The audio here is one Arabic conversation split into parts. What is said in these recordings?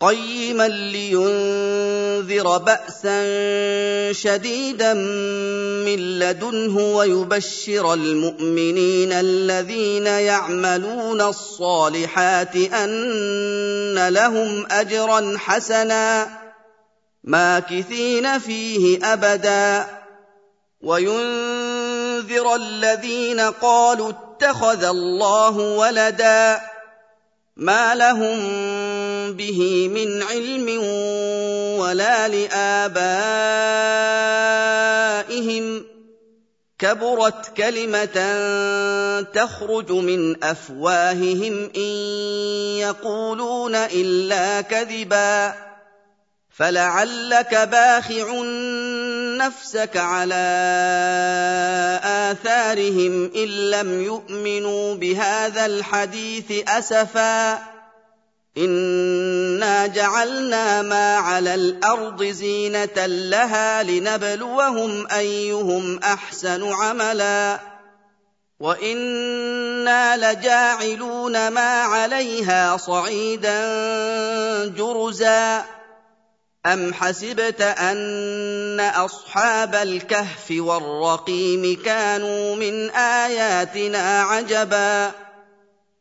قيما لينذر باسا شديدا من لدنه ويبشر المؤمنين الذين يعملون الصالحات أن لهم اجرا حسنا ماكثين فيه ابدا. وينذر الذين قالوا اتخذ الله ولدا. ما لهم به من علم ولا لآبائهم كبرت كلمة تخرج من أفواههم إن يقولون إلا كذبا فلعلك باخع نفسك على آثارهم إن لم يؤمنوا بهذا الحديث أسفا انا جعلنا ما على الأرض زينه لها لنبلوهم ايهم احسن عملا وأنا لجاعلون ما عليها صعيدا جرزا ام حسبت ان اصحاب الكهف والرقيم كانوا من اياتنا عجبا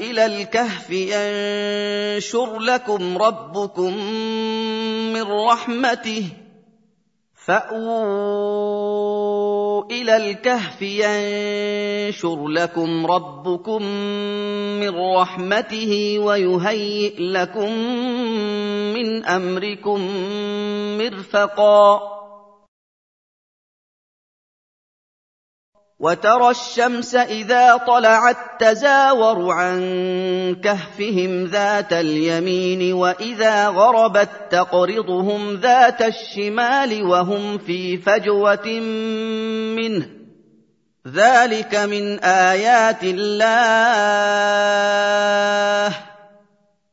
إلى الكهف ينشر لكم ربكم من رحمته. فأووا إلى الكهف ينشر لكم ربكم من رحمته ويهيئ لكم من أمركم مرفقا. وترى الشمس إذا طلعت تزاور عن كهفهم ذات اليمين وإذا غربت تقرضهم ذات الشمال وهم في فجوة منه. ذلك من آيات الله.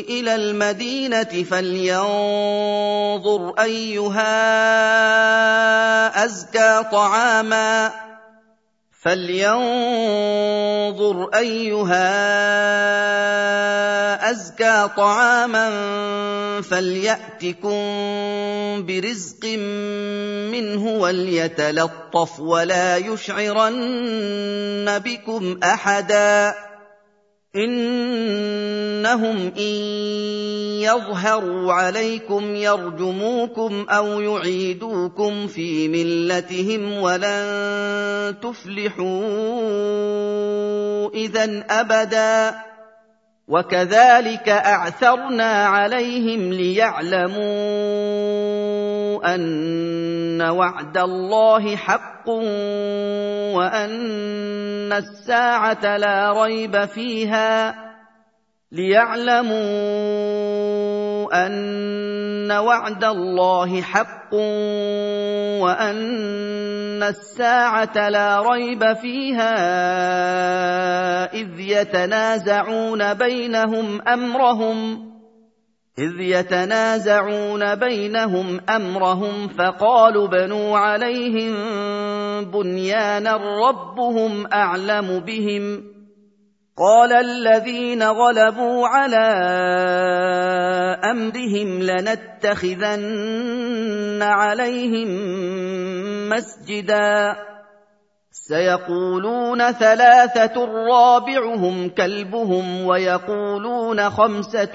إلى المدينة فلينظر أيها أزكى طعاما. فلينظر أيها أزكى طعاما فليأتكم برزق منه وليتلطف ولا يشعرن بكم أحدا. إنهم إن يظهروا عليكم يرجموكم أو يعيدوكم في ملتهم ولن تفلحوا اذا أبدا وكذلك أعثرنا عليهم ليعلموا أن وعد الله حق وان الساعة لا ريب فيها ليعلموا ان وعد الله حق وان الساعة لا ريب فيها اذ يتنازعون بينهم امرهم إذ يتنازعون بينهم أمرهم فقالوا بنوا عليهم بنيانا ربهم أعلم بهم ۖ. قال الذين غلبوا على أمرهم لنتخذن عليهم مسجدا. سيقولون ثلاثة رابعهم كلبهم ويقولون خمسة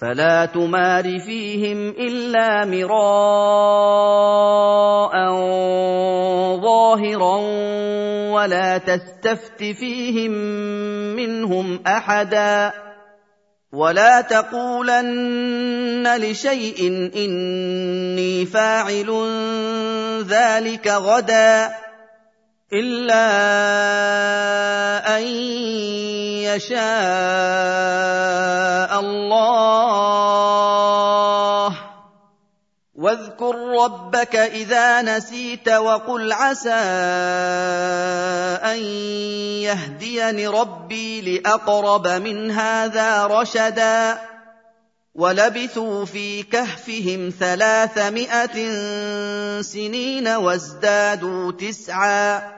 فلا تمار فيهم إلا مراء ظاهرا ولا تستفت فيهم منهم أحدا ولا تقولن لشيء إني فاعل ذلك غدا إلا أن يشاء الله. واذكر ربك إذا نسيت وقل عسى أن يهديني ربي لأقرب من هذا رشدا. ولبثوا في كهفهم ثلاثمائة سنين وازدادوا تسعا.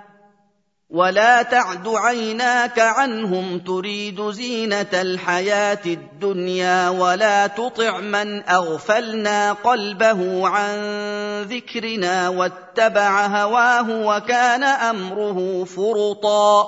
ولا تعد عيناك عنهم تريد زينة الحياة الدنيا ولا تطع من أغفلنا قلبه عن ذكرنا واتبع هواه وكان أمره فرطا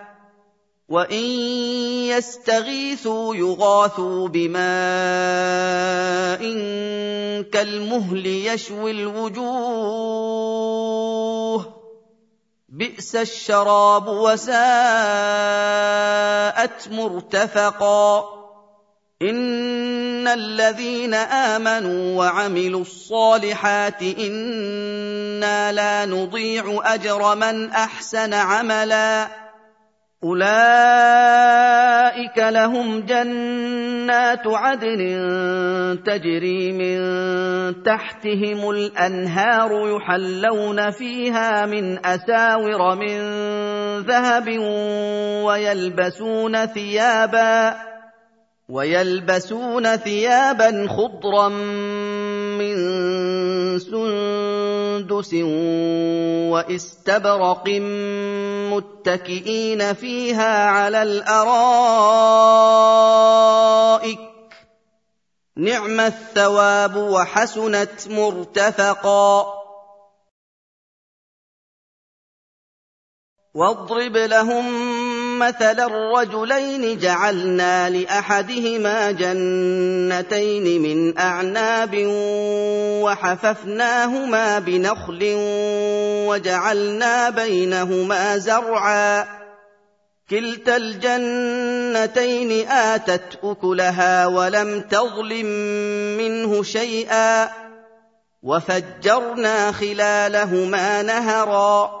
وان يستغيثوا يغاثوا بماء كالمهل يشوي الوجوه بئس الشراب وساءت مرتفقا ان الذين امنوا وعملوا الصالحات أنا لا نضيع اجر من احسن عملا أولئك لهم جنات عدن تجري من تحتهم الأنهار يحلون فيها من أساور من ذهب ويلبسون ثيابا ويلبسون ثيابا خضرا من سندس وإستبرق متكئين فيها على الأرائك. نعم الثواب وحسنت مرتفقا. واضرب لهم مثل الرجلين جعلنا لأحدهما جنتين من أعناب وحففناهما بنخل وجعلنا بينهما زرعا. كلتا الجنتين آتت أكلها ولم تظلم منه شيئا. وفجرنا خلالهما نهرا.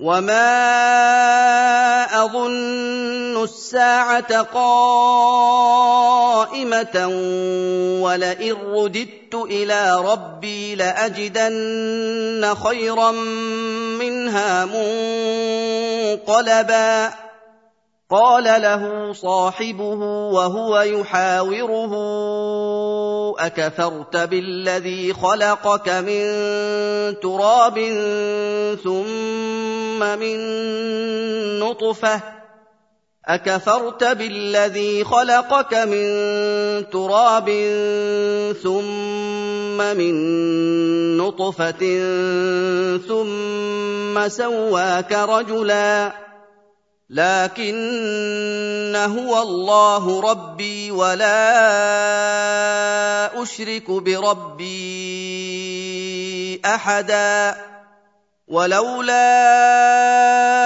وما اظن الساعة قائمه ولئن رددت إلى ربي لاجدن خيرا منها منقلبا قال له صاحبه وهو يحاوره اكفرت بالذي خلقك من تراب ثم من نطفة. أكفرت بالذي خلقك من تراب ثم من نطفة ثم سواك رجلا. لكن هو الله ربي ولا أشرك بربي أحدا. ولولا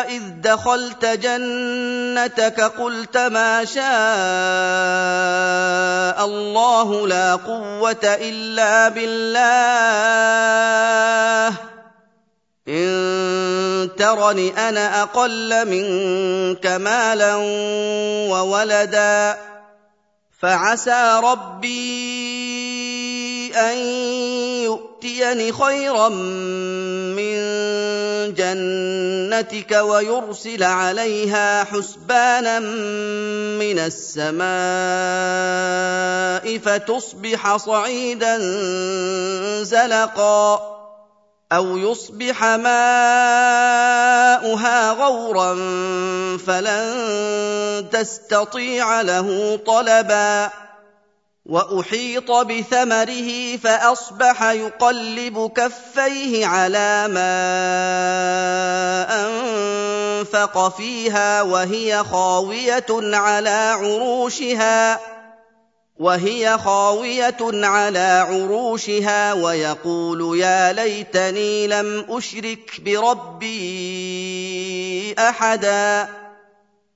إذ دخلت جنتك قلت ما شاء الله لا قوة إلا بالله. إن ترن أنا أقل منك مالا وولدا فعسى ربي أن يؤتيني خيرا من جنتك ويرسل عليها حسبانا من السماء فتصبح صعيدا زلقا أو يصبح ماؤها غورا فلن تستطيع له طلبا وأحيط بثمره فأصبح يقلب كفيه على ما أنفق فيها وهي خاوية على عروشها وهي خاوية على عروشها ويقول يا ليتني لم أشرك بربي أحدا.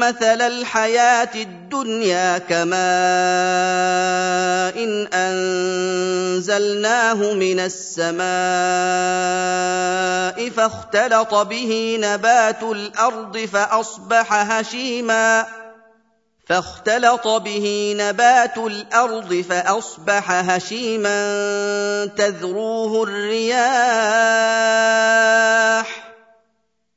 مثل الحياة الدنيا كماء إن أنزلناه من السماء فاختلط به نبات الأرض فأصبح هشيماً. فاختلط به نبات الأرض فأصبح هشيما تذروه الرياح.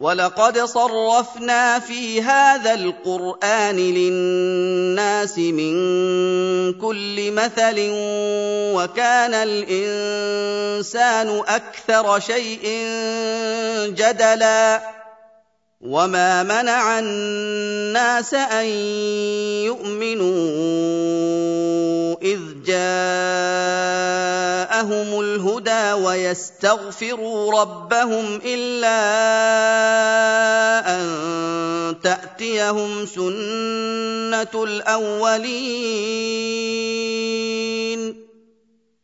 ولقد صرفنا في هذا القران للناس من كل مثل وكان الانسان أكثر شيء جدلا وما منع الناس ان يؤمنوا اذ جاءهم الهدى ويستغفروا ربهم الا ان تاتيهم سنه الاولين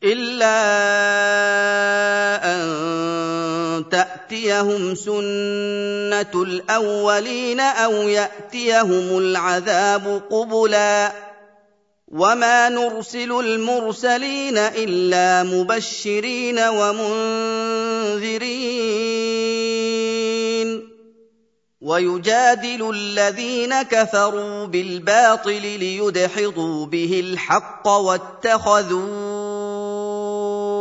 الا ان تأتيهم سنة الأولين أو يأتيهم العذاب قبلا وما نرسل المرسلين إلا مبشرين ومنذرين. ويجادل الذين كفروا بالباطل ليدحضوا به الحق واتخذوا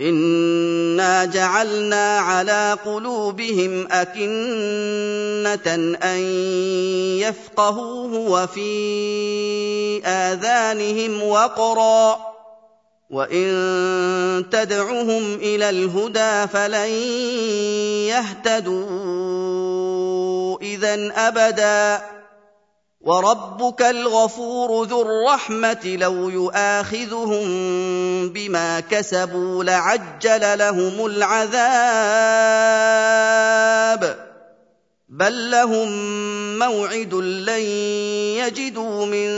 انا جعلنا على قلوبهم اكنه ان يفقهوه وفي اذانهم وقرا وان تدعهم إلى الهدى فلن يهتدوا اذا ابدا وربك الغفور ذو الرحمة لو يؤاخذهم بما كسبوا لعجل لهم العذاب بل لهم موعد لن يجدوا من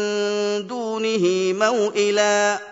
دونه موئلا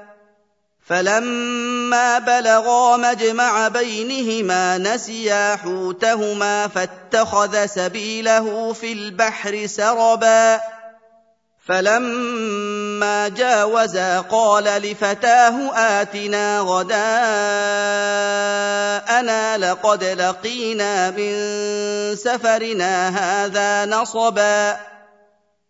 فلما بلغا مجمع بينهما نسيا حوتهما فاتخذ سبيله في البحر سربا. فلما جاوزا قال لفتاه آتنا غداءنا لقد لقينا من سفرنا هذا نصبا.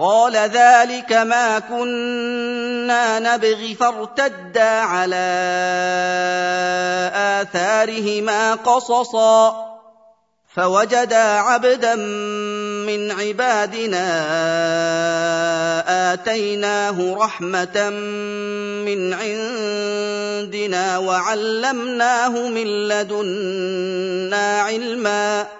قال ذلك ما كنا نبغي فارتدا على آثارهما قصصا. فوجدا عبدا من عبادنا آتيناه رحمة من عندنا وعلمناه من لدنا علما.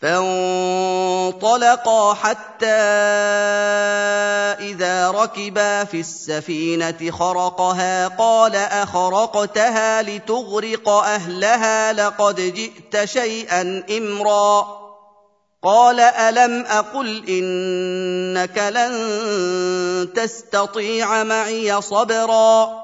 فانطلقا حتى إذا ركبا في السفينة خرقها قال أخرقتها لتغرق أهلها لقد جئت شيئا إمرا. قال ألم أقل إنك لن تستطيع معي صبرا؟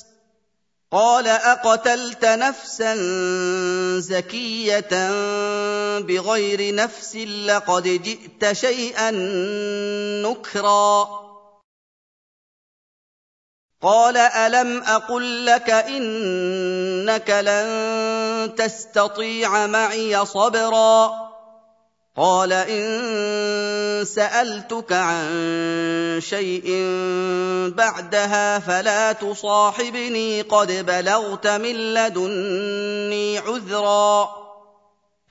قال أقتلت نفسا زكية بغير نفس لقد جئت شيئا نكرا. قال ألم أقل لك إنك لن تستطيع معي صبرا؟ قال إن سألتك عن شيء بعدها فلا تصاحبني قد بلغت من لدني عذرا.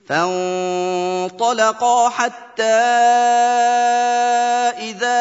فانطلقا حتى إذا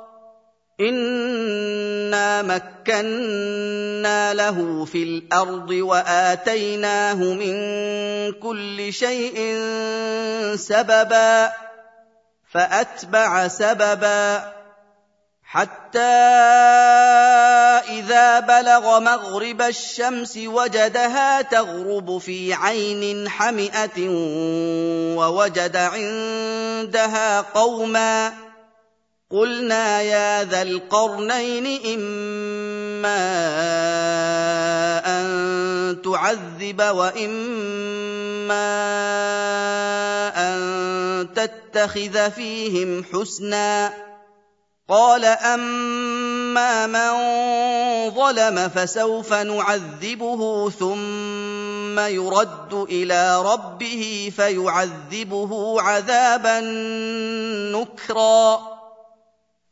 انا مكنا له في الأرض واتيناه من كل شيء سببا فاتبع سببا حتى اذا بلغ مغرب الشمس وجدها تغرب في عين حمئه ووجد عندها قوما قلنا يا ذا القرنين إما أن تعذب وإما أن تتخذ فيهم حسنا. قال أما من ظلم فسوف نعذبه ثم يرد إلى ربه فيعذبه عذابا نكرا.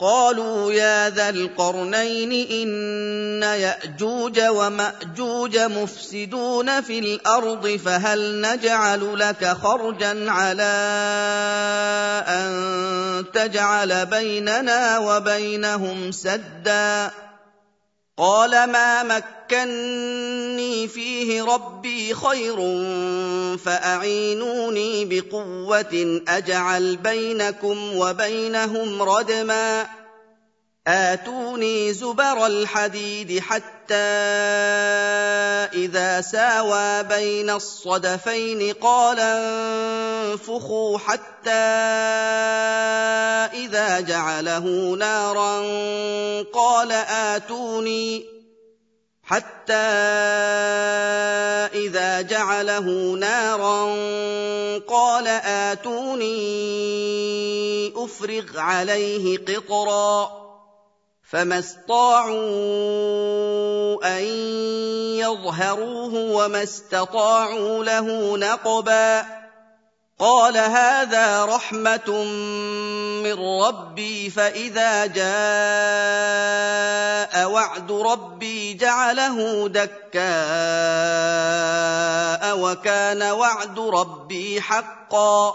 قالوا يا ذا القرنين إن يأجوج ومأجوج مفسدون في الأرض فهل نجعل لك خرجا على أن تجعل بيننا وبينهم سدا قال ما مكني فيه ربي خير فأعينوني بقوة أجعل بينكم وبينهم ردما. آتوني زبر الحديد حتى إذا ساوى بين الصدفين قال انفخوا حتى إذا جعله نارا قال آتوني حتى إذا جعله نارا قال آتوني أفرغ عليه قطرا فما استطاعوا ان يظهروه وما استطاعوا له نقبا قال هذا رحمه من ربي فاذا جاء وعد ربي جعله دكاء وكان وعد ربي حقا